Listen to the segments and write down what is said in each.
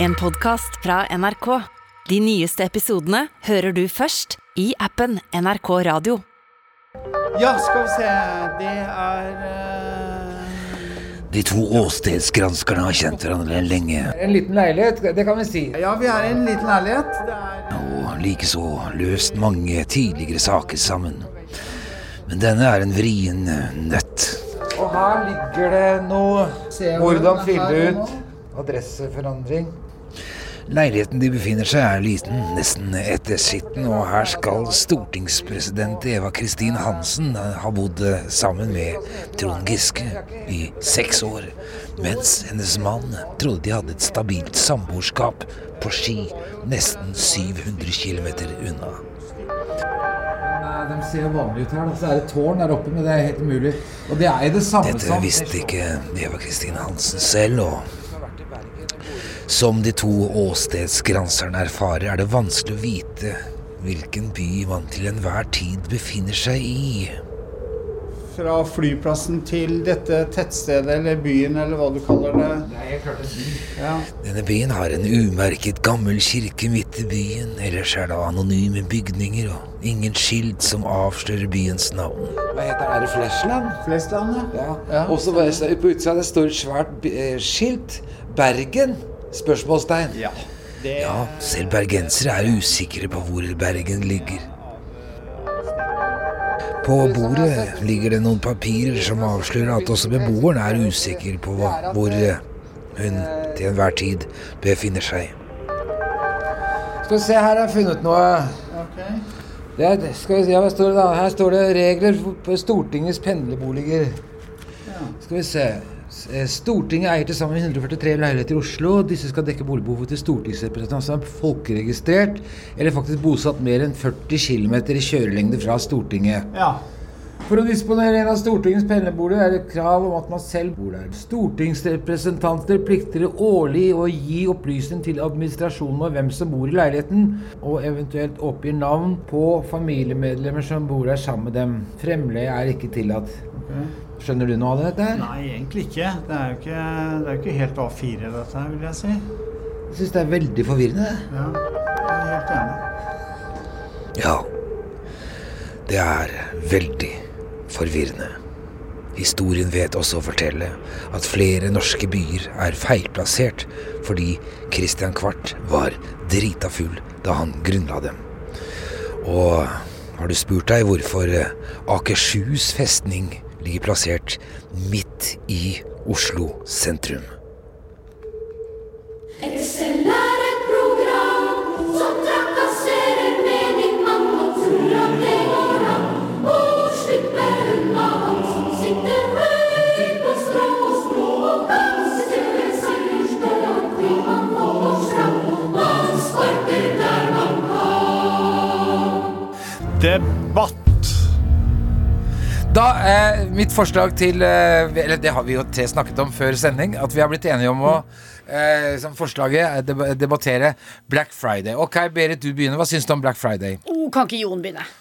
En podkast fra NRK. De nyeste episodene hører du først i appen NRK Radio. Ja, skal vi se Det er eh, De to åstedsgranskerne har kjent hverandre lenge, En liten leilighet, det kan vi si. Ja, vi er i en liten leilighet. Det er og likeså løst mange tidligere saker sammen. Men denne er en vrien nøtt. Og her ligger det noe Hvordan er ut adresseforandring. Leiligheten de befinner seg er liten, nesten etterskitten, og her skal stortingspresident Eva Kristin Hansen ha bodd sammen med Trond Giske i seks år, mens hennes mann trodde de hadde et stabilt samboerskap på Ski, nesten 700 km unna. De ser vanlige ut her. Så er det tårn der oppe, men det er helt umulig. Og det er det samme Dette visste ikke Eva Kristin Hansen selv, og som de to åstedsgranserne erfarer, er det vanskelig å vite hvilken by man til enhver tid befinner seg i. fra flyplassen til dette tettstedet eller byen eller hva du kaller det. Nei. Ja. Denne byen har en umerket gammel kirke midt i byen, ellers er det anonyme bygninger og ingen skilt som avslører byens navn. Hva heter det? Er det Flashland? Flestland, ja. Ja. Ja. Og så på utsida det står et svært eh, skilt. Bergen? Spørsmålstegn. ja. Det, Ja, selv bergensere er usikre på hvor Bergen ligger. På bordet ligger det noen papirer som avslører at også beboeren er usikker på hva- hvor hun til enhver tid befinner seg. Skal vi se, her har jeg funnet noe. Ok. Det er, skal vi se, hva står det da? Her står det regler for- Stortingets pendlerboliger. Skal vi se. Eh, Stortinget eier til sammen 143 leiligheter i Oslo. Disse skal dekke boligbehovet til stortingsrepresentanter som er folkeregistrert eller faktisk bosatt mer enn 40 km i kjørelengde fra Stortinget. Ja. For å disponere en av Stortingets pendlerboliger er det krav om at man selv bor der. Stortingsrepresentanter plikter årlig å gi opplysning til administrasjonen om hvem som bor i leiligheten, og eventuelt oppgir navn på familiemedlemmer som bor der sammen med dem. Fremleie er ikke tillatt. Skjønner du noe av dette? her? Nei, egentlig ikke. Det er jo ikke, det er jo ikke helt A4 dette her, vil jeg si. Jeg syns det er veldig forvirrende. Ja, jeg er helt enig. Ja, det er veldig forvirrende. Historien vet også å fortelle at flere norske byer er feilplassert fordi Christian Kvart var drita full da han grunnla dem. Og har du spurt deg hvorfor eh, Akershus festning ligger plassert midt i Oslo sentrum? Excel er et program som trakasserer menigmann og tror at det går an å slippe unna han som sitter høyt på strå og strå og danser sier stå til han får fram. Han sparker der man Debatt. Da er mitt forslag til eh, Eller det har vi jo tre snakket om før sending. At vi har blitt enige om å eh, Som forslaget er deb debattere Black Friday. Ok, Berit, du begynner. Hva syns du om Black Friday? Oh, kan ikke Jon begynne?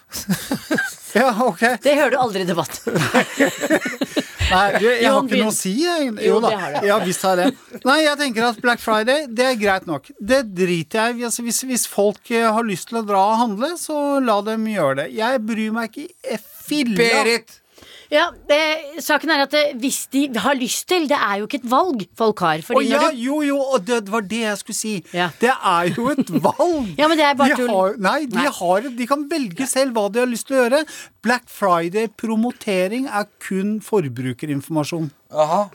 Ja, ok. Det hører du aldri i debatt. Nei, du, jeg har ikke noe å si. Jeg. Jo, da. Ja, visst har jeg det. Nei, jeg tenker at Black Friday, det er greit nok. Det driter jeg i. Altså, hvis, hvis folk eh, har lyst til å dra og handle, så la dem gjøre det. Jeg bryr meg ikke i filla. Berit! Ja, det, Saken er at det, hvis de har lyst til Det er jo ikke et valg folk har. Fordi oh, ja, når du, jo, jo, og det var det jeg skulle si. Ja. Det er jo et valg. Ja, men det er bare de tull. har, nei, de, Nei. Har, de kan velge selv hva de har lyst til å gjøre. Black Friday-promotering er kun forbrukerinformasjon. Aha.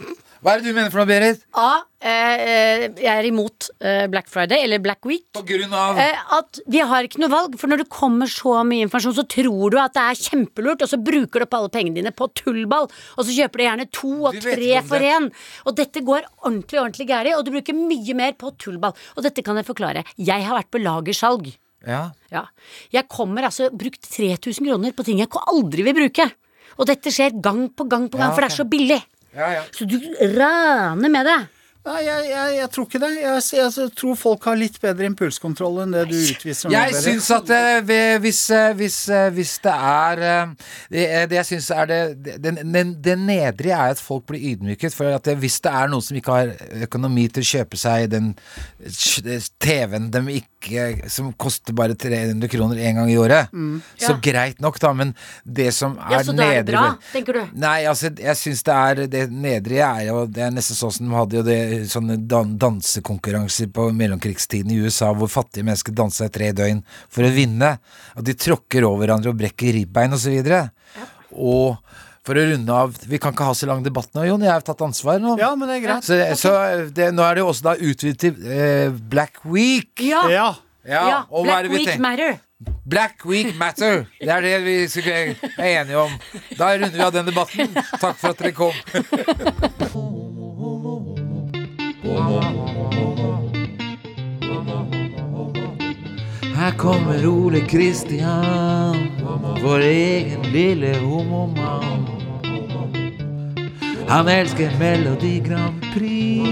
Hva er det du mener for noe, Berit? A. Eh, jeg er imot eh, Black Friday, eller Black Week. På grunn av Eh, at vi har ikke noe valg, for når det kommer så mye informasjon, så tror du at det er kjempelurt, og så bruker du opp alle pengene dine på tullball, og så kjøper du gjerne to og tre for én. Og dette går ordentlig, ordentlig gærent, og du bruker mye mer på tullball. Og dette kan jeg forklare. Jeg har vært på lagersalg. Ja. Ja. Jeg kommer altså brukt 3000 kroner på ting jeg aldri vil bruke. Og dette skjer gang på gang på gang, Ja, for det er så billig. Ja, ja. Så du raner med det. Nei, jeg, jeg, jeg tror ikke det. Jeg, jeg, tror folk har litt bedre impulskontroll enn det du utviser. Jeg syns at eh, hvis, eh, hvis, eh, hvis det er Det, det jeg syns er det det, det, det nedrige er at folk blir ydmyket. For at det, hvis det er noen som ikke har økonomi til å kjøpe seg den TV-en de ikke Som koster bare 300 kroner én gang i året, så Ja. greit nok, da. Men det som er Ja, så da er det nedre bra, tenker du? Nei, altså, jeg syns det er Det nedrige er jo Det er nesten sånn som de hadde jo det sånne dan dansekonkurranser på mellomkrigstiden i USA, hvor fattige mennesker dansa i tre døgn for å vinne. At de tråkker over hverandre og brekker ribbein osv. Og, så og for å runde av Vi kan ikke ha så lang debatt nå, Jon. Jeg har tatt ansvar nå. Ja, men det er greit. Så, så det, nå er det jo også da utvidet til eh, Black Week. Ja! Ja. Ja, ja. er Black det Week tenker? Matter. Black Week Matter. Det er det vi er enige om. Da runder vi av den debatten. Takk for at dere kom. Her kommer Ole Kristian, vår egen lille homomann. Han elsker Melodi Grand Prix,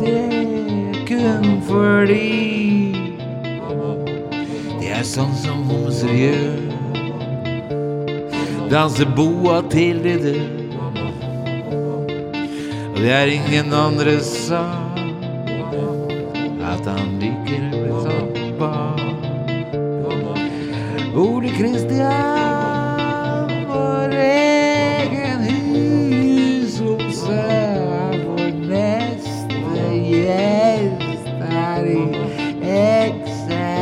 det er kun fordi det er sånn som homser gjør. Danser boa til de dør. Det er ingen andre sa at han å bli tatt. Ole Kristian, vår egen husose, er vår neste gjest her i Excel.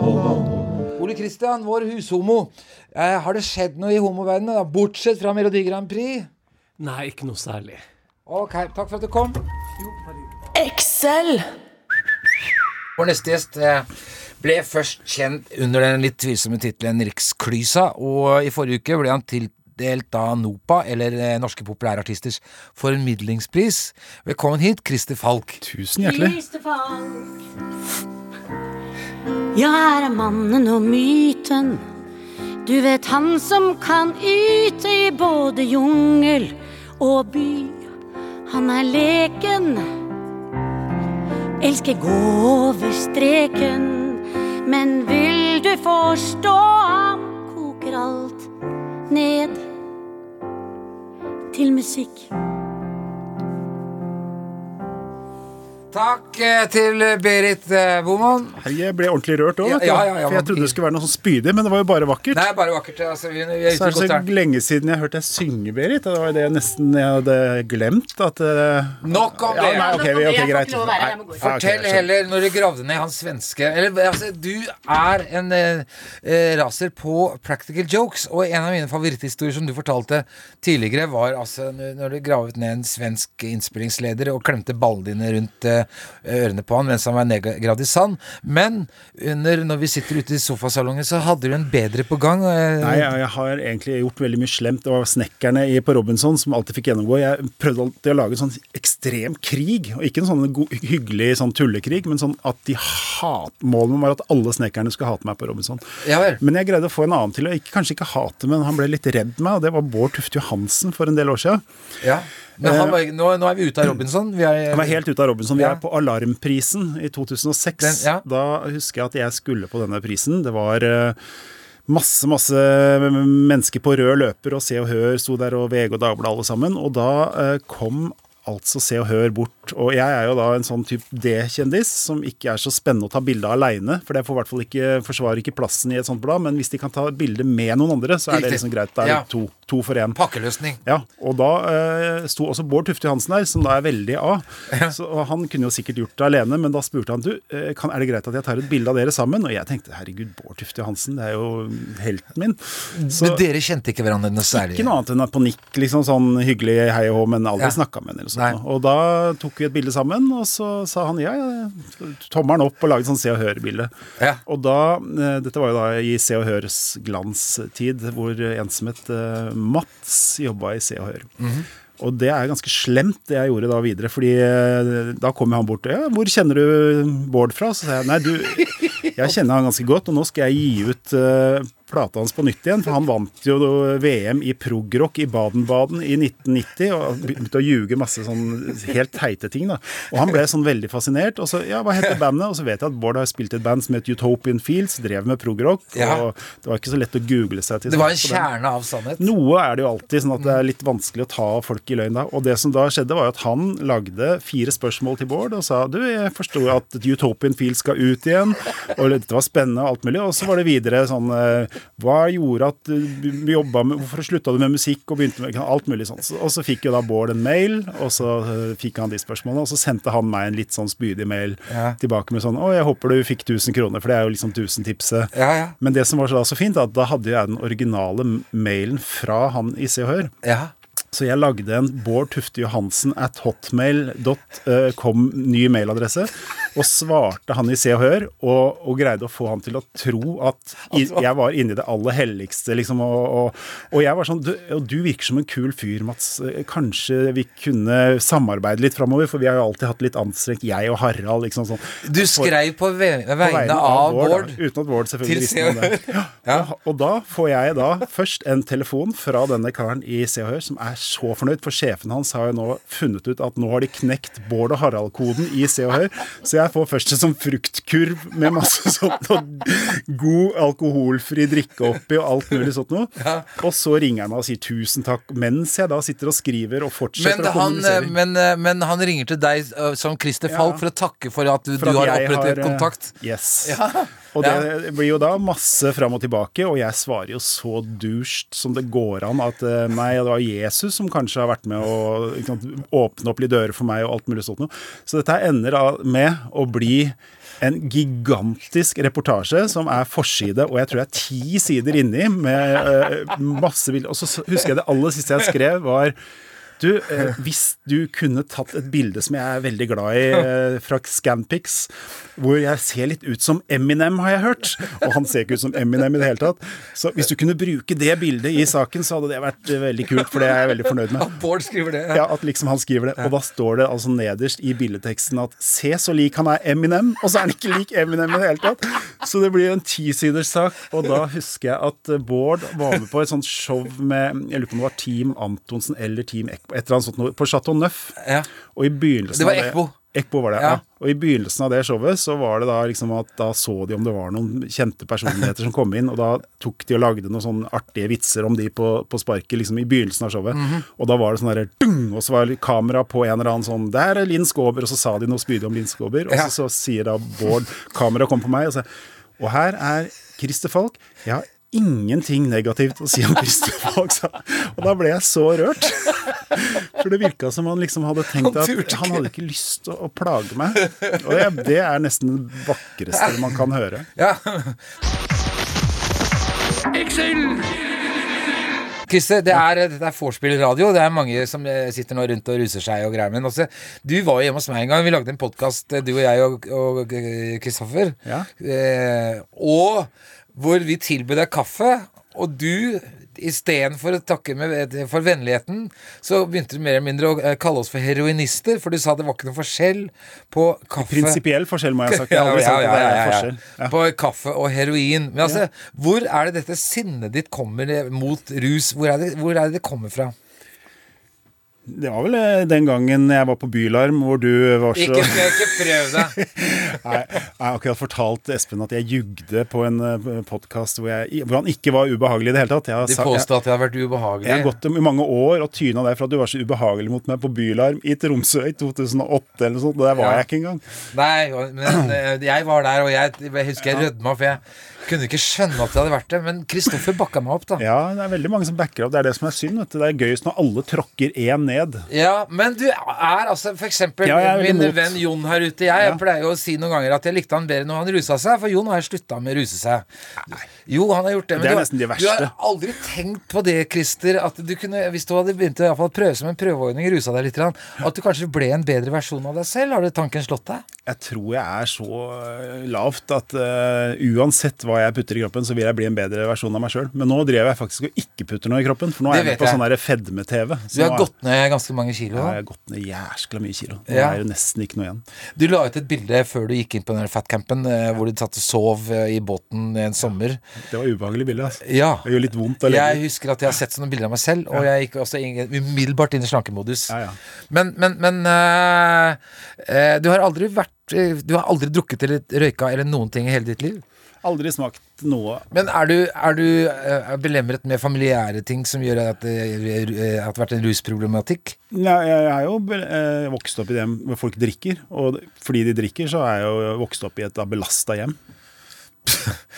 Ole Kristian, vår hushomo. Eh, har det skjedd noe i homoverdenen, da? bortsett fra Melodi Grand Prix? Nei, ikke noe særlig. Ok, takk for at du kom. Excel! Vår neste gjest eh, ble først kjent under den litt tvilsomme tittelen Riksklysa, og i forrige uke ble han tildelt av NOPA, eller eh, Norske populærartisters formidlingspris. Velkommen hit, Christer Falk. Tusen hjertelig. Christer Falk. Ja, her er mannen og myten. Du vet han som kan yte i både jungel og by. Han er leken. Elsker gå over streken. Men vil du forstå ham, koker alt ned til musikk. Takk eh, til Berit eh, Boman. Jeg ble ordentlig rørt òg, Ja, ja, ja, for jeg trodde det skulle være noe sånn spydig, men det var jo bare vakkert. Er bare vakkert. Altså, vi, vi er Så er det så lenge siden jeg hørte deg synge, Berit. Det var det jeg nesten jeg hadde glemt. At eh, Nok om ja, det. nei, okay, vi, okay, greit. Nei, Fortell heller, når du gravde ned hans svenske eller, altså, Du er en eh, eh, raser på practical jokes, og en av mine favoritthistorier som du fortalte tidligere, var altså når du gravet ned en svensk innspillingsleder og klemte ballene dine rundt eh, ørene på han mens han var nedgravd i sand. Men under, når vi sitter ute i sofasalongen, så hadde du en bedre på gang. eh, Nei, jeg, jeg har egentlig gjort veldig mye slemt. Det var snekkerne på Robinson som alltid fikk gjennomgå. Jeg prøvde alltid å lage en sånn ekstrem krig, og ikke en sånn hyggelig sånn tullekrig, men sånn at de hat Målet var at alle snekkerne skulle hate meg på Robinson. Ja. Men jeg greide å få en annen til å ikke, kanskje ikke hate, men han ble litt redd meg, og det var Bård Tufte Johansen for en del år siden. Ja. Han var, nå, nå er vi ute av Robinson. Vi er, Han er helt ute av Robinson. Vi Ja. er på Alarmprisen i 2006. Den- ja. Da husker jeg at jeg skulle på denne prisen. Det var eh, masse, masse mennesker på rød løper, og Se og Hør sto der, og VG og Dagbladet alle sammen. Og da eh, kom altså Se og Hør bort. Og jeg er jo da en sånn type D-kjendis som ikke er så spennende å ta bilde av aleine, for det får i hvert fall ikke, forsvarer ikke plassen i et sånt blad. Men hvis de kan ta bilde med noen andre, så er det liksom greit. Da er det Ja. to, to for én. Pakkeløsning. Ja, og da eh, sto også Bård Tufte Johansen der, som da er veldig A. Så, og han kunne jo sikkert gjort det alene, men da spurte han du, eh, kan, er det greit at jeg tar et bilde av dere sammen. Og jeg tenkte herregud, Bård Tufte Johansen, det er jo helten min. Så Men dere kjente ikke hverandre noe særlig? ikke noe annet enn på nikk, liksom sånn hyggelig hei og hå, men aldri Ja. snakka med henne. Eller Nei. Og da tok vi et bilde sammen, og så sa han ja, ja, tommelen opp og laget sånn Se og Hør-bilde. Ja. Og da, eh, dette var jo da i Se og Hørs glanstid, hvor en som het eh, Mats jobba i Se og Hør. Mhm. Og det er ganske slemt, det jeg gjorde da videre, fordi eh, da kom han bort ja, 'Hvor kjenner du Bård fra?' Så sa jeg nei, du, jeg kjenner han ganske godt, og nå skal jeg gi ut plata hans på nytt igjen. For han vant jo VM i progrock i Baden-Baden i 1990 og begynte å ljuge masse sånn helt teite ting. da. Og han ble sånn veldig fascinert. Og så, ja, hva heter bandet? Og så vet jeg at Bård har spilt et band som het Utopian Fields, drev med progrock. Ja. Og det var ikke så lett å google seg til Det var en den. kjerne av sannhet. Noe er det jo alltid, sånn at det er litt vanskelig å ta folk i løgn da. Og det som da skjedde, var jo at han lagde fire spørsmål til Bård og sa du, jeg forsto at Utopian Fields skal ut igjen, og dette var spennende og alt mulig. Og så var det videre sånn eh, Hva gjorde at du jobba med Hvorfor slutta du med musikk og begynte med alt mulig sånt. Og så fikk jo da Bård en mail, og så eh, fikk han de spørsmålene, og så sendte han meg en litt sånn spydig mail Ja. tilbake med sånn Å, jeg håper du fikk 1000 kroner, for det er jo liksom 1000-tipset. Ja, ja. Men det som var så, da så fint, at da hadde jeg den originale mailen fra han i Se og Hør. Ja. Så jeg lagde en Bård Tufte Johansen at hotmail.com ny mailadresse, og svarte han i Se og Hør, og, og greide å få han til å tro at jeg var inni det aller helligste, liksom. Og, og, og jeg var sånn du, og du virker som en kul fyr, Mats. Kanskje vi kunne samarbeide litt framover, for vi har jo alltid hatt litt anstrengt, jeg og Harald, liksom sånn. Du skrev på ve På vegne av Bård. da, uten at Bård selvfølgelig visste om det. Og Ja. Og, og da får jeg da først en telefon fra denne karen i Se og Hør som er så fornøyd, for sjefen hans har jo nå funnet ut at nå har de knekt Bård og Harald-koden i Se og Hør. Så jeg får først en sånn fruktkurv med masse sånt og god alkoholfri drikke oppi og alt mulig sånt noe. Og så ringer han meg og sier tusen takk, mens jeg da sitter og skriver og fortsetter Men å han, kommunisere. men, eh, men han ringer til deg eh, som Christer Falk for å takke for at du, For du har opprettet har, eh, kontakt. Yes. Ja. Og det blir jo da masse fram og tilbake, og jeg svarer jo så dusjt som det går an at nei, det var Jesus som kanskje har vært med å sant, åpne opp litt dører for meg og alt mulig sånt noe. Så dette ender med å bli en gigantisk reportasje som er forside, og jeg tror jeg er ti sider inni med eh, masse bilder. Og så husker jeg det aller siste jeg skrev, var du, eh, hvis du kunne tatt et bilde som jeg er veldig glad i, eh, fra Scanpix, hvor jeg ser litt ut som Eminem, har jeg hørt, og han ser ikke ut som Eminem i det hele tatt, så hvis du kunne bruke det bildet i saken, så hadde det vært eh, veldig kult, for det er jeg veldig fornøyd med. At Bård skriver det. Ja, at liksom han skriver det, og da står det altså nederst i bildeteksten at se så lik han er Eminem, og så er han ikke lik Eminem i det hele tatt. Så det blir en tisiders sak, og da husker jeg at Bård var med på et sånt show med, jeg lurer på om det var Team Antonsen eller Team Ekbo, et eller annet sånt noe, på Chateau Neuf. Ja. Og i begynnelsen Det var Ekbo. Ekbo var det, Ja. ja. Og i begynnelsen av det showet så var det da liksom at da så de om det var noen kjente personligheter som kom inn, og da tok de og lagde noen sånne artige vitser om de på, på sparket liksom i begynnelsen av showet. Mhm. Og da var det sånn derre dung, og så var kamera på en eller annen sånn Der er Linn Skåber, og så sa de noe spydig om Linn Skåber, og Ja. så, så sier da Bård Kameraet kom på meg og så Og her er Christer Falk. Jeg har ingenting negativt å si om Christer Falk, sa. Og da ble jeg så rørt. For det virka som han liksom hadde tenkt at han hadde ikke lyst til å, å plage meg. Og det, det er nesten det vakreste man kan høre. Ja. Christer, det er, det er vorspiel-radio. Det er mange som eh, sitter nå rundt og ruser seg og greier. Men også, du var jo hjemme hos meg en gang. Vi lagde en podkast, du og jeg og, og eh, Kristoffer. Ja. Eh, og hvor vi tilbød deg kaffe. Og du, istedenfor å takke med, for vennligheten, så begynte du mer eller mindre å eh, kalle oss for heroinister. For du sa det var ikke noe forskjell på kaffe Prinsipiell forskjell, må jeg ha sagt. Jeg har aldri sagt at det er forskjell. Ja. På kaffe og heroin. Men altså, hvor er det dette sinnet ditt kommer eh, mot rus? Hvor er det hvor er det, det kommer fra? Det var vel eh, den gangen jeg var på Bylarm, hvor du var så Ikke, ikke prøv deg. Jeg har akkurat fortalt Espen at jeg jugde på en podkast hvor, hvor han ikke var ubehagelig i det hele tatt. Jeg har, De påstod at jeg har vært ubehagelig. jeg har gått i mange år og tyna deg for at du var så ubehagelig mot meg på Bylarm i Tromsø i 2008 eller noe sånt. og Der var Ja. jeg ikke engang. Nei, men eh, jeg var der, og jeg, jeg husker jeg rødma, for jeg kunne ikke skjønne at det hadde vært det. Men Kristoffer bakka meg opp, da. Ja, det er veldig mange som backer opp. Det er det som er synd. Vet du. Det er gøyest når alle tråkker én ned. Ja, men du er altså eksempel Ja, jeg min venn Jon her ute. Jeg, Ja. pleier jo å si noen ganger at jeg likte han bedre når han rusa seg, for Jon har slutta med å ruse seg. Jo, han har gjort det. Men Det er du, nesten de du har aldri tenkt på det, Christer, at du kunne, hvis du hadde begynt å prøve som en prøveordning, rusa deg litt, at du kanskje ble en bedre versjon av deg selv? Har det tanken slått deg? Jeg tror jeg er så øh, lavt at uh, uansett hva jeg putter i kroppen, så vil jeg bli en bedre versjon av meg sjøl. Men nå driver jeg faktisk og ikke putter noe i kroppen, for nå Det er jeg på sånn fedme-TV. Så Du har gått ned ganske mange kilo. Ja, da. jeg har gått ned jæskla mye kilo. Nå Ja. er det nesten ikke noe igjen. Du la ut et bilde før du gikk inn på den fatcampen, eh, hvor du satt og sov eh, i båten en sommer. Det var ubehagelig bilde. Altså. Ja. Det gjør litt vondt å Jeg husker at jeg har sett sånne bilder av meg selv, og jeg gikk også umiddelbart inn i slankemodus. Ja, ja. Men, men, men uh, uh, du har aldri vært eh, Du har aldri drukket eller røyka eller noen ting i hele ditt liv? Aldri smakt noe. Men er du, er du uh, belemret med familiære ting som gjør at det uh, har vært en rusproblematikk? Ja, jeg er jo uh, vokst opp i det hjem hvor folk drikker, og fordi de drikker, så er jeg jo vokst opp i et belasta hjem.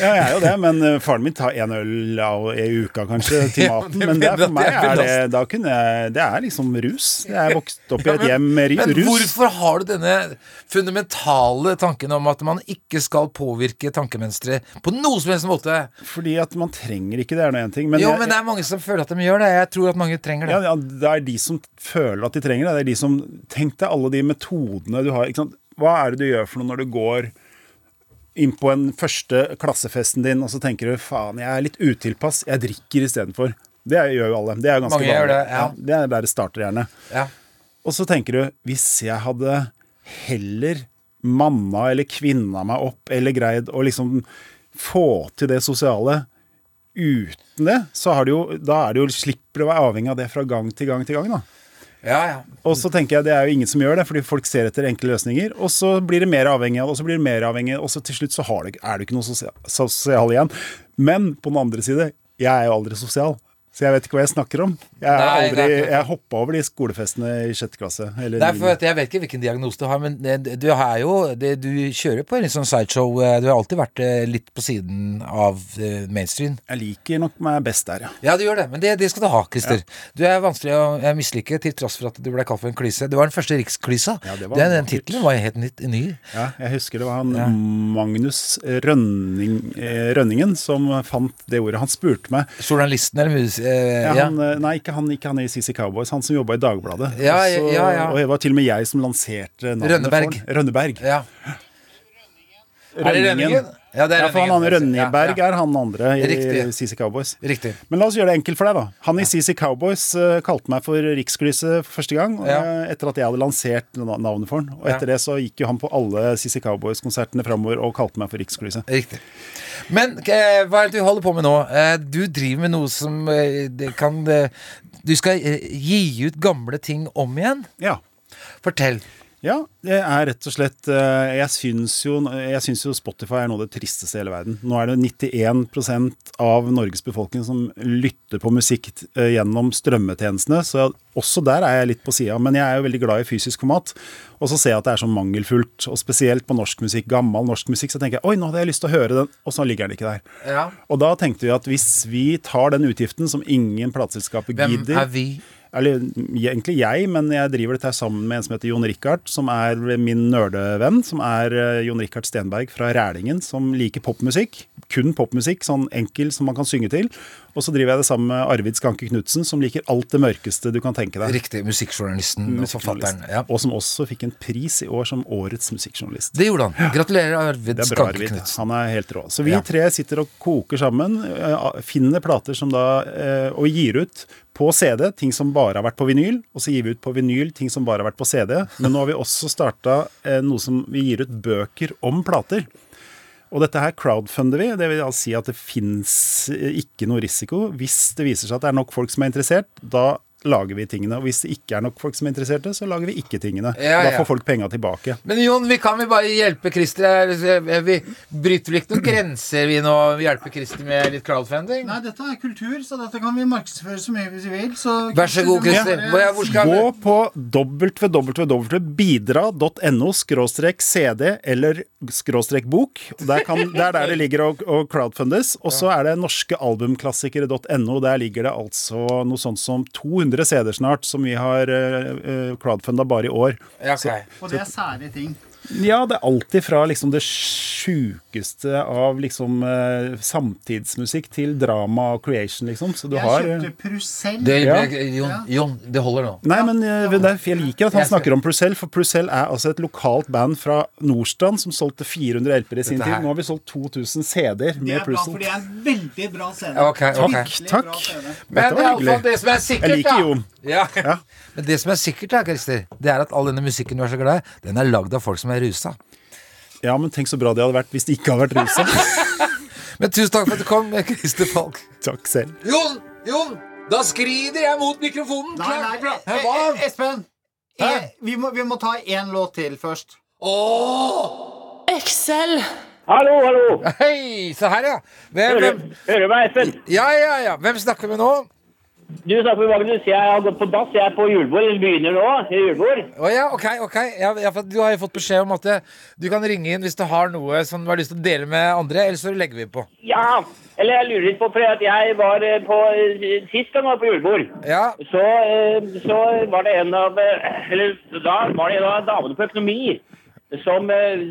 Ja, jeg er jo det, men eh, faren min tar én øl i uka kanskje til maten. men det er, for meg er det, da kunne jeg, det er liksom rus. Jeg er vokst opp i et hjem med rus. Men hvorfor har du denne fundamentale tanken om at man ikke skal påvirke tankemønstre på noen som helst måte? Fordi at man trenger ikke det, er nå én ting. Men, jo, jeg- men det er mange som føler at de gjør det. Jeg tror at mange trenger det. Ja, det er de som føler at de trenger det. Det er de som Tenk deg alle de metodene du har. Hva er det du gjør for noe når du går inn på en første klassefesten din, og så tenker du faen, jeg er litt utilpass, jeg drikker istedenfor. Det gjør jo alle. Det er jo ganske Mange vanlig. det, ja. det er der det starter gjerne. Ja. Og så tenker du hvis jeg hadde heller manna eller kvinna meg opp eller greid å liksom få til det sosiale uten det, så har det jo, da er det jo, slipper du å være avhengig av det fra gang til gang til gang. da. Ja, ja. Og så tenker jeg det er jo ingen som gjør det, fordi folk ser etter enkle løsninger. Og så blir det mer avhengig, og så blir det mer avhengig, og så til slutt så det, er det ikke noe sosial, sosial igjen. Men på den andre side, jeg er jo aldri sosial. Så jeg vet ikke hva jeg snakker om. Jeg, Nei, aldri, jeg hoppa over de skolefestene i sjette klasse. Eller er for Jeg vet ikke hvilken diagnose du har, men du, er jo, du kjører på en sånn sideshow. eh, Du har alltid vært eh, litt på siden av eh, mainstream. Jeg liker nok meg best der, ja. Ja, du gjør det, men det, det skal du ha, Christer. Du er vanskelig å eh, mislike til tross for at du ble kalt for en klyse. Du var den første riksklysa. Ja, det var den, den tittelen var helt nytt, ny. ja. Jeg husker det var han Magnus Rønning, eh, Rønningen som fant det ordet. Han spurte meg Journalisten eller mus... Eh, ja, han, eh, Nei, ikke han, ikke han i CC Cowboys, han som jobba i Dagbladet. Ja, Og ja, ja. Og det var til og med jeg som lanserte navnet Rønneberg. Rønneberg. ja. Er det Rønningen? Ja, det er Ja, for han, andre. Rønneberg Ja, ja. er han andre i Riktig. CC Cowboys. Riktig. Men la oss gjøre det enkelt for deg, da. Han i CC Cowboys eh, kalte meg for Riksklyse for første gang Ja. etter at jeg hadde lansert navnet for han. Og etter det så gikk jo han på alle CC Cowboys-konsertene framover og kalte meg for Riksklyse. Riktig. Men eh, hva er det du holder på med nå? Eh, du driver med noe som kan Du skal gi ut gamle ting om igjen? Ja. Fortell. Ja, det er rett og slett eh, Jeg syns jo, jo Spotify er noe av det tristeste i hele verden. Nå er det 91% av Norges befolkning som lytter på musikk eh, gjennom strømmetjenestene, så også der er jeg litt på sida. Men jeg er jo veldig glad i fysisk format. Og så ser jeg at det er så mangelfullt, og spesielt på norsk musikk, gammel norsk musikk, så tenker jeg oi, nå hadde jeg lyst til å høre den, og så ligger den ikke der. Ja. Og da tenkte vi at hvis vi tar den utgiften som ingen plateselskaper Hvem er vi? Eller egentlig jeg, men jeg driver dette sammen med en som heter Jon Rikard, som er min nerdevenn. Som er eh, Jon Rikard Stenberg fra Rælingen, som liker popmusikk. Kun popmusikk, sånn enkel som man kan synge til. Og så driver jeg det sammen med Arvid Skanke Knutsen, som liker alt det mørkeste du kan tenke deg. Riktig. Musikkjournalisten og forfatteren. Ja. Og som også fikk en pris i år som årets musikkjournalist. Det gjorde han. Gratulerer, Arvid Skanke. Knutsen. Han er helt rå. Så vi Ja. tre sitter og koker sammen, eh, finner plater som da eh, Og gir ut på CD ting som bare har vært på vinyl, og så gir vi ut på vinyl ting som bare har vært på CD. Men nå har vi også starta eh, noe som vi gir ut bøker om plater. Og dette her crowdfunder vi. Det vil altså si at det fins ikke noe risiko. Hvis det viser seg at det er nok folk som er interessert, da lager vi tingene. Og hvis det ikke er nok folk som er interesserte, så lager vi ikke tingene. Ja, Da får folk penga tilbake. Men Jon, vi kan vi bare hjelpe Christer her? Vi bryter vel ikke noen grenser, vi nå? Hjelper Christer med litt crowdfunding? Nei, dette er kultur, så dette kan vi markedsføre så mye vi vil. Så Vær så god, Christer. Ja, hvor skal vi? Gå på www.bidra.no skråstrek CD eller skråstrek bok. Der kan, det er der det ligger og, og crowdfundes. Og så er det norskealbumklassikere.no. Der ligger det altså noe sånt som 200 CD-er snart, som vi har uh, crowdfunda bare i år. Ja, Så, Og det er sære ting. Ja, det er alltid fra liksom det sjukeste av liksom eh, samtidsmusikk til drama og creation, liksom. Så du Jeg har kjøpte Prussell. Det, Ja. Jon, Jon, det holder nå. Nei, men eh, jeg liker at han snakker om Prussell, for Prussell er altså et lokalt band fra Nordstrand som solgte 400 LP-er i sin tid. Nå har vi solgt 2000 CD-er Det er bra, for det er en veldig bra scene. Okay, okay. Takk, Takk. Men det er i alle fall hyggelig. det som er sikkert, Jeg liker. Jon. Ja. Ja. Men det som er sikkert, da, Christer, det er at all denne musikken du er så glad i, den er lagd av folk som er rusa. Ja, men tenk så bra det hadde vært hvis de ikke hadde vært rusa. Men tusen takk for at du kom, Christer Falk. Takk selv. Jon! Jon! Da skrider jeg mot mikrofonen. Nei, nei, bra. eh, Hva? eh, Espen. Hæ? eh, Vi må, vi må ta én låt til først. Åh! Excel. Hallo, hallo. Hei, se her, ja. Hvem, Hører, hvem? hører meg, Espen? Ja, ja, ja. Hvem snakker vi nå? Du snakker med Magnus. Jeg har gått på dass. Jeg er på julebord. Eller begynner nå. julebord. Å ja, ok, ok. Ja, ja, du har jo fått beskjed om at du kan ringe inn hvis du har noe som du har lyst til å dele med andre, eller så legger vi på. Ja. Eller jeg lurer litt på, for jeg var eh, på eh, Sist gang jeg var på julebord, Ja, så, eh, så var det en av Eller da var det en av damene på økonomi. Som,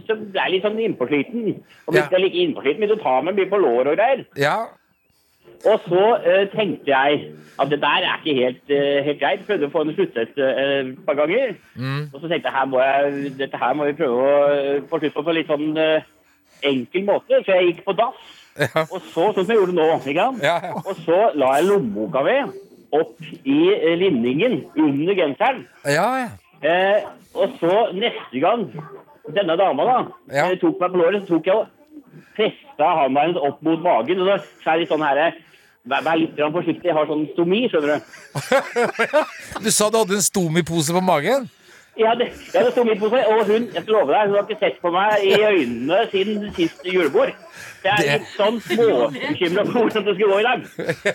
som er litt sånn innpåsliten. Og hvis Ja. jeg er like innpåsliten, vil du ta meg mye på lår og greier. ja. Og så uh, tenkte jeg at det der er ikke helt, uh, helt greit. Prøvde å få henne sluttet et et par ganger. Og så tenkte jeg her må jeg, dette her må vi prøve å eh, få slutt på på litt sånn eh, enkel måte. Så jeg gikk på dass. Ja. Og så, sånn som jeg gjorde nå. Ja, ja. Og så la jeg lommeboka ved opp i eh, linningen under genseren. Ja, ja. Eh, og så neste gang denne dama da eh, tok meg på låret, så tok jeg og festa handa hennes opp mot magen. Og så er det sånn her Vær, litt forsiktig, jeg har sånn stomi, skjønner du. Du sa du hadde en Stomi-pose på magen? Jeg ja, det hadde midt på seg, og hun jeg skal love deg, hun har ikke sett på meg i øynene siden sist julebord. Så jeg er Det- litt sånn småbekymra for hvordan det skulle gå i dag.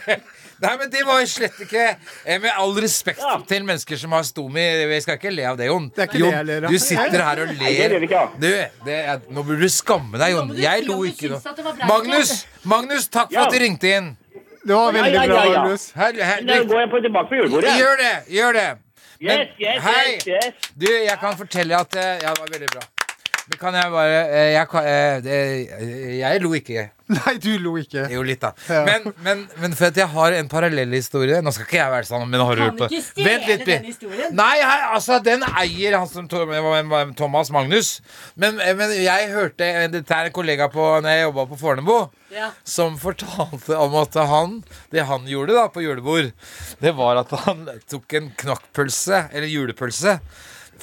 Nei, men det var jo slett ikke eh, Med all respekt Ja. til mennesker som har stomi, vi skal ikke le av det, Jon. Det er ikke Jon, det jeg ler av. Du sitter her og Nei, det gjør ler. vi ikke, ja. Du, det er, nå burde du skamme deg, Jon. Nå Jeg lo ikke det bra, Magnus, Magnus, takk for Ja. at du ringte inn. Det var veldig Ja, ja, bra, ja, ja. Magnus. Her, her, Da går jeg på tilbake på julebordet. gjør det, gjør det. Yes, yes, yes, yes. du, jeg kan fortelle at eh, Ja, det var veldig bra. Men kan jeg bare Jeg, Jeg, kan, eh, jeg lo ikke. Nei, du lo ikke. Jo, litt, da. Ja. Men, men, men for at jeg har en parallellhistorie Nå skal ikke jeg være sånn, men har du hørt på Vent litt, den historien. Nei, jeg, altså, den eier han som Thomas Magnus. Men, men jeg hørte Dette er en kollega på Når jeg jobba på Fornebu. Ja. Som fortalte om at han Det han gjorde da på julebord, det var at han tok en knakkpølse, eller julepølse,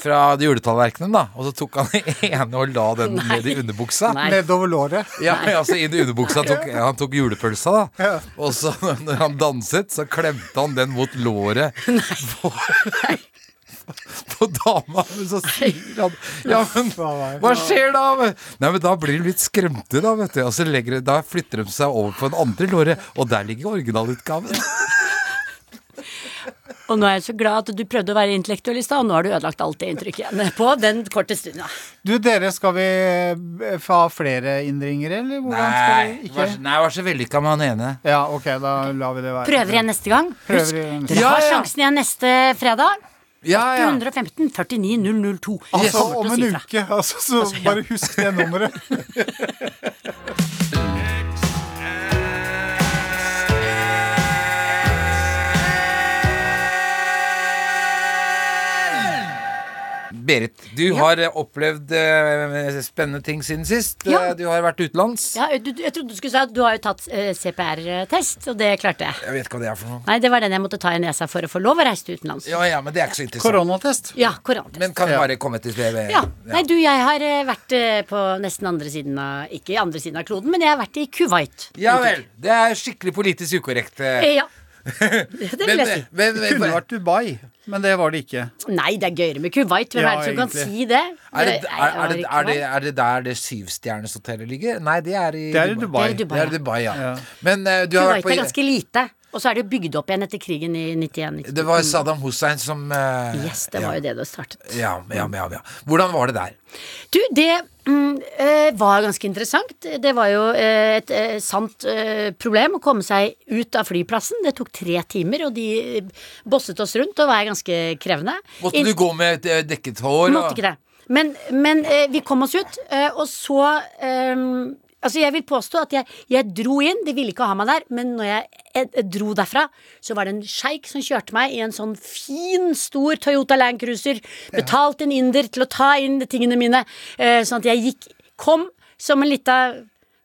fra juletallerkenen, da. Og så tok han den ene og la den ned i underbuksa. Nei. Nedover låret. Ja, altså inn i underbuksa tok, Han tok julepølsa, da. Ja. Og så når han danset, så klemte han den mot låret på, på dama. Men så sier han Ja, men hva skjer da? Nei, men Da blir de litt skremte, da. vet du Og så legger, Da flytter de seg over på den andre låret, og der ligger originalutgaven. Og nå er jeg så glad at du prøvde å være intellektuell i stad, og nå har du ødelagt alt det inntrykket igjen på den korte stunda. Du, dere, skal vi eh, få ha flere innringere, eller hvordan skal Nei, ikke? var, nei, var så vellykka med han ene. Ja, ok, da lar vi det være. Prøver igjen neste gang. Prøver Husk, dere Ja, har ja. sjansen igjen neste fredag. Ja, ja. 815 49 002. Altså om en uke, altså, så Altså, ja. bare husk det nummeret. Berit, du har eh, opplevd uh, spennende ting siden sist. Ja. Eh, Du har vært utenlands. Ja, du, jeg trodde du skulle si at du har jo tatt uh, CPR-test, og det klarte jeg. Jeg vet ikke hva det er for noe. Nei, det var den jeg måtte ta i nesa for å få lov å reise til utenlands. Ja, ja, men det er ikke så interessant. Koronatest. Ja, koronatest. Men kan Ja. bare komme til TV. Ja. Nei, du, jeg har vært på nesten andre siden av Ikke andre siden av kloden, men jeg har vært i Kuwait. Ja vel. Det er skikkelig politisk ukorrekt. Ja. Det, vil jeg si. Det kunne vært Dubai, men det var det ikke. Nei, det er gøyere med Kuwait. Hvem Ja, er det som kan si det? er, det, er, er, det, er, det, er det der det syvstjerneshotellet ligger? Nei, det er i Det er Dubai. Er Dubai, Det er ja. Dubai, ja. Ja. Men uh, du har vært Kuwait er ganske lite, og så er det jo bygd opp igjen etter krigen i 91. Det var Saddam Hussein som uh, Yes, det var jo det det startet. Ja, ja, ja, ja. Hvordan var det der? Du, det mm, eh, var ganske interessant. Det var jo eh, et eh, sant problem å komme seg ut av flyplassen. Det tok tre timer, og de bosset oss rundt og var ganske krevende. Måtte du gå med et dekket hår? Måtte ikke det. Men, men vi kom oss ut, og så eh, Altså, jeg vil påstå at jeg, jeg dro inn, de ville ikke ha meg der, men når jeg, jeg, jeg dro derfra, så var det en sjeik som kjørte meg i en sånn fin, stor Toyota Land Cruiser, betalt en inder til å ta inn tingene mine, eh, sånn at jeg gikk Kom som en lita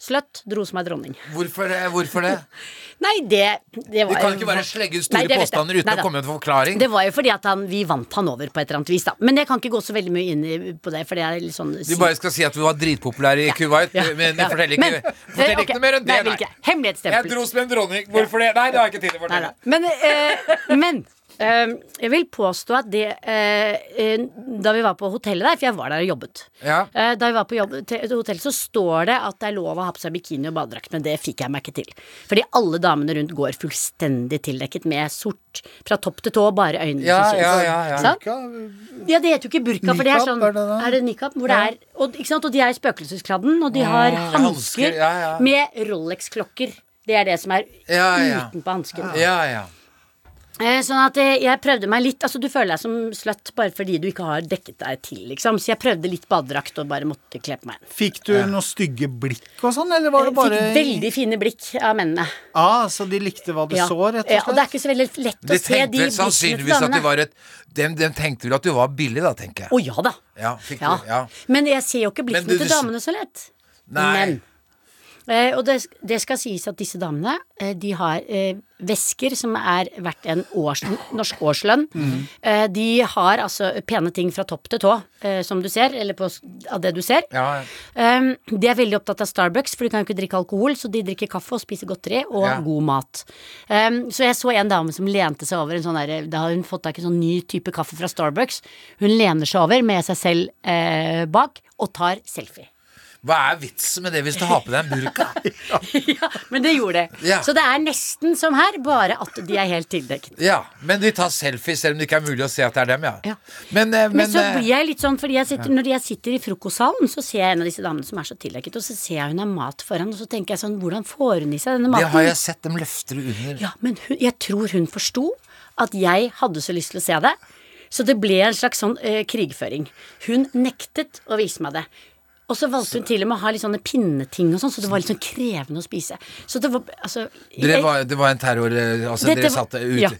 sløtt, dro som ei dronning. Hvorfor, det? hvorfor det? Nei, det, det Du kan ikke bare slegge ut store nei, påstander uten Nei å komme med en forklaring. Det var jo fordi at han, vi vant han over på et eller annet vis, da. Men jeg kan ikke gå så veldig mye inn på det, er sånn Du bare skal si at du var dritpopulær i Kuwait, Ja, men ja. fortell ikke, Men, fortell eh, ikke noe mer enn det. nei. nei. Jeg dro som en dronning. Hvorfor det? Nei, det har jeg ikke tid til å fortelle. Men, eh, men jeg vil påstå at det eh, eh, Da vi var på hotellet der, for jeg var der og jobbet Ja. eh, Da vi var på jobb hotellet, så står det at det er lov å ha på seg bikini og badedrakt, men det fikk jeg meg ikke til. Fordi alle damene rundt går fullstendig tildekket med sort fra topp til tå, bare øynene Ja, som ja, synes. ja, ja. Sant? Ja, det heter jo ikke burka, for det er sånn er det? Er det nikab? Hvor det er og, ikke sant? og de er i spøkelseskladden, og de har ja, hansker hansker, ja, ja. med Rolex-klokker. Det er det som er Ja, ja. utenpå hansken. Ja, ja. Eh, Sånn at eh, jeg prøvde meg litt Altså du føler deg som sløtt bare fordi du ikke har dekket deg til, liksom. Så jeg prøvde litt badedrakt og bare måtte kle på meg. Fikk du noen stygge blikk og sånn, eller var det Jeg bare Fikk veldig fine blikk av mennene. Ah, så de likte hva du Ja. så, rett og slett? Ja, og det er ikke så veldig lett å De se de blikkene til sannsynligvis at du var et de, de tenkte vel at du var billig, da, tenker jeg. Å ja da. Ja, fikk Ja. du, ja. Men jeg ser jo ikke blikkene du- til damene så lett. Nei. Men eh, Og det, det skal sies at disse damene eh, De har eh, vesker som er verdt en års, norsk årslønn. Mm. Eh, de har altså pene ting fra topp til tå, eh, som du ser, eller på, av det du ser. Ja, Um, de er veldig opptatt av Starbucks, for de kan jo ikke drikke alkohol, så de drikker kaffe og spiser godteri og Ja. god mat. Um, så jeg så en dame som lente seg over en sånn derre Da har hun fått tak i en sånn ny type kaffe fra Starbucks. Hun lener seg over med seg selv eh, bak og tar selfie. Hva er vitsen med det hvis du har på deg en burka? ja, men det gjorde det. Ja. Så det er nesten som her, bare at de er helt tildekket. Ja, men de tar selfie selv om det ikke er mulig å se at det er dem, ja. Ja. Men, eh, Men, men, så eh, blir jeg litt sånn, fordi jeg sitter, når jeg sitter i frokostsalen, så ser jeg en av disse damene som er så tildekket, og så ser jeg hun har mat foran, og så tenker jeg sånn, hvordan får hun i seg denne maten? det har jeg sett dem løfter under. Ja, men hun, jeg tror hun forsto at jeg hadde så lyst til å se det. Så det ble en slags sånn ø, krigføring. Hun nektet å vise meg det. Og så valgte hun til og med å ha litt sånne pinneting og sånn, så det var litt sånn krevende å spise. Så det var altså Dere var, det var en terror eh, Altså, Dette dere satte ut ja.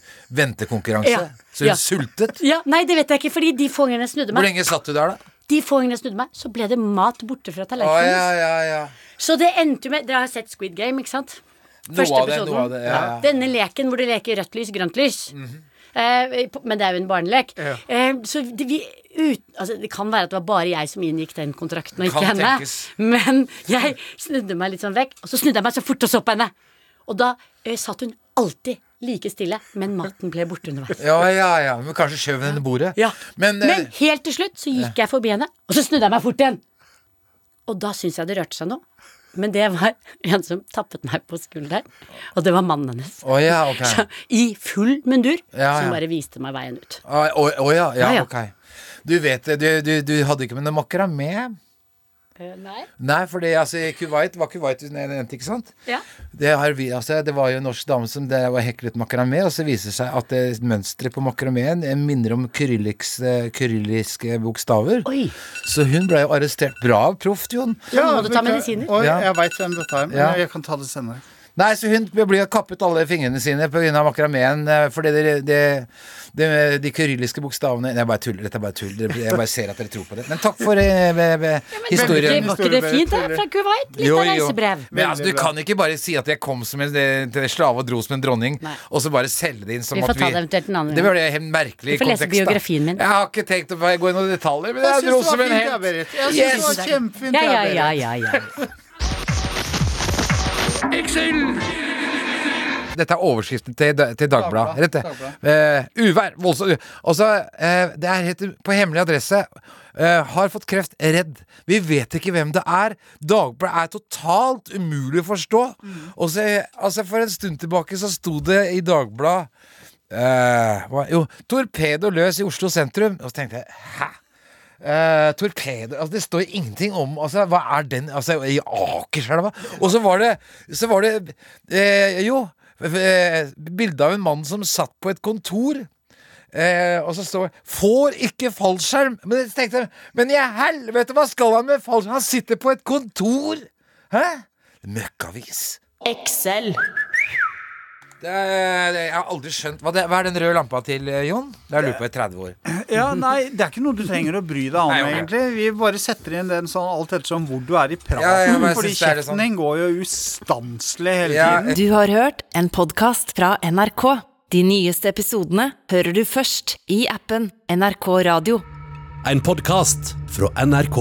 ventekonkurranse. Ja. Så hun Ja. sultet. Ja, Nei, det vet jeg ikke, fordi de få gangene jeg snudde Hvor lenge satt du der, da? De få gangene jeg snudde meg, så ble det mat borte fra tallerkenen ja, ja, ja. Så det endte jo med Dere har sett Squid Game, ikke sant? Noe av det, noe av det, ja, ja. Denne leken hvor de leker rødt lys, grønt lys. Mm på- men det er jo en barnelek. Ja. så det, vi, ut, altså, det kan være at det var bare jeg som inngikk den kontrakten, og ikke henne. tenkes. Men jeg snudde meg litt sånn vekk, og så snudde jeg meg så fort og så på henne. Og da eh, satt hun alltid like stille, men maten ble borte underveis. Ja, ja, ja. Men kanskje skjøv henne i bordet. Ja. Men, eh, Men helt til slutt så gikk jeg forbi henne, og så snudde jeg meg fort igjen. Og da syns jeg det rørte seg noe. Men det var en som tappet meg på skulderen, og det var mannen hennes. Oh, ja, okay. Så, I full mundur, Ja, som bare viste meg veien ut. Å oh, oh, ja, ja, ok. Du vet det, du, du, du hadde ikke med noe makramé? Nei. Nei, for det, altså, Kuwait var Kuwait du nevnte, ikke sant? Ja. Det, har vi, altså, det var jo en norsk dame som det var heklet makramé, og så viser det seg at det mønsteret på makraméen eh, minner om eh, kyrilliske bokstaver. Oi. Så hun ble jo arrestert bra proft, Jon. Ja, må du ta medisiner. Oi, jeg veit hvem dette er, men Ja. jeg kan ta det senere. Nei, så hun blir kappet alle fingrene sine pga. makrameen eh, fordi det, det, det, de kyrilliske bokstavene Jeg bare tuller, dette er bare tull. Jeg bare ser at dere tror på det. Men takk for eh, be- be- Det historien. var ikke det fint, da? Fra Kuwait? Litt av reisebrev. Men altså, du kan ikke bare si at jeg kom som en slave og dro som en dronning, Nei. og så bare selge det inn som Vi at vi ta det eventuelt en annen Det gang. var det helt merkelig Du får lese biografien min. Jeg har ikke tenkt å gå inn i noen detaljer, men jeg, Jeg dro som var en helt. Jeg syns Yes. det var kjempefint. Ja, ja, ja, ja, ja, ja. Dette er overskriften til, til Dagbladet. Det. Eh, uvær, voldsomt Og uh, eh, Det er helt på hemmelig adresse. Uh, har fått kreft. Redd. Vi vet ikke hvem det er. Dagbladet er totalt umulig å forstå. Og så, altså For en stund tilbake så sto det i Dagbladet uh, Jo, torpedo løs i Oslo sentrum. Og så tenkte jeg hæ? Eh, torpedo altså Det står ingenting om altså, Hva er den altså, I Akerselva? Og så var det Så var det eh, Jo eh, Bilde av en mann som satt på et kontor Eh, og så står det 'Får ikke fallskjerm'. Men jeg tenkte Men i helvete, hva skal han med fallskjerm? Han sitter på et kontor! Hæ? Møkkavis. Excel. Det er, det, jeg har aldri skjønt hva, det, hva er den røde lampa til, eh, Jon? Det har jeg lurt på i 30 år. Ja, nei, Det er ikke noe du trenger å bry deg om, Nei, okay. egentlig. Vi bare setter inn den sånn alt ettersom hvor du er i praten. Ja, ja, fordi kjeften sånn- din går jo ustanselig hele Ja, tiden. Du har hørt en podkast fra NRK. De nyeste episodene hører du først i appen NRK Radio. En podkast fra NRK.